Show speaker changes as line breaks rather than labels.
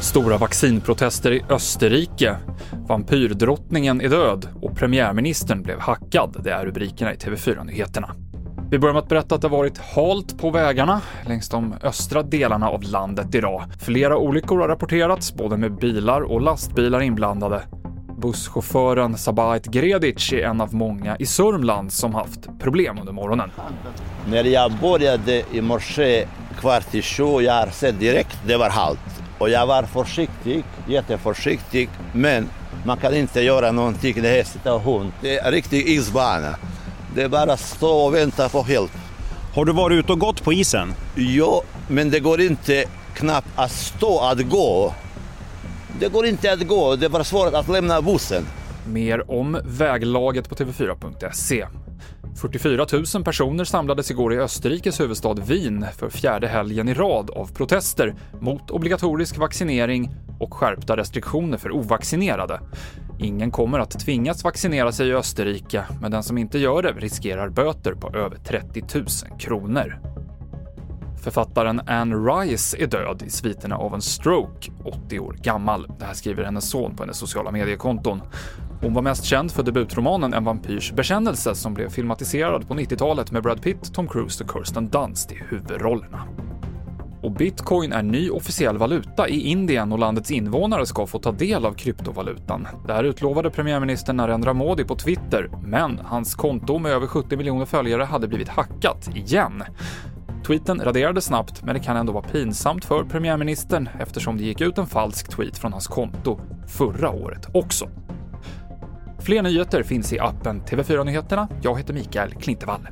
Stora vaccinprotester i Österrike. Vampyrdrottningen är död och premiärministern blev hackad. Det är rubrikerna i TV4-nyheterna. Vi börjar med att berätta att det har varit halt på vägarna längs de östra delarna av landet idag. Flera olyckor har rapporterats, både med bilar och lastbilar inblandade. Busschauffören Sabait Gredic är en av många i Sörmland som haft problem under morgonen.
När jag började i morse kvart i sju, jag sett direkt det var halt. Och jag var försiktig, jätteförsiktig, men man kan inte göra någonting. Det är situation. Det är en riktig isbana. Det är bara att stå och vänta på hjälp.
Har du varit ute och gått på isen?
Ja, men det går inte knappt att stå att gå. Det går inte att gå, det var svårt att lämna bussen.
Mer om väglaget på TV4.se. 44 000 personer samlades igår i Österrikes huvudstad Wien för fjärde helgen i rad av protester mot obligatorisk vaccinering och skärpta restriktioner för ovaccinerade. Ingen kommer att tvingas vaccinera sig i Österrike, men den som inte gör det riskerar böter på över 30 000 kronor. Författaren Anne Rice är död i sviterna av en stroke, 80 år gammal. Det här skriver hennes son på hennes sociala mediekonton. Hon var mest känd för debutromanen En vampyrs bekännelse som blev filmatiserad på 90-talet med Brad Pitt, Tom Cruise och Kirsten Dunst i huvudrollerna. Och bitcoin är ny officiell valuta i Indien och landets invånare ska få ta del av kryptovalutan. Det här utlovade premiärminister Narendra Modi på Twitter, men hans konto med över 70 miljoner följare hade blivit hackat igen. Tweeten raderades snabbt, men det kan ändå vara pinsamt för premiärministern eftersom det gick ut en falsk tweet från hans konto förra året också. Fler nyheter finns i appen TV4 Nyheterna. Jag heter Mikael Klintevall.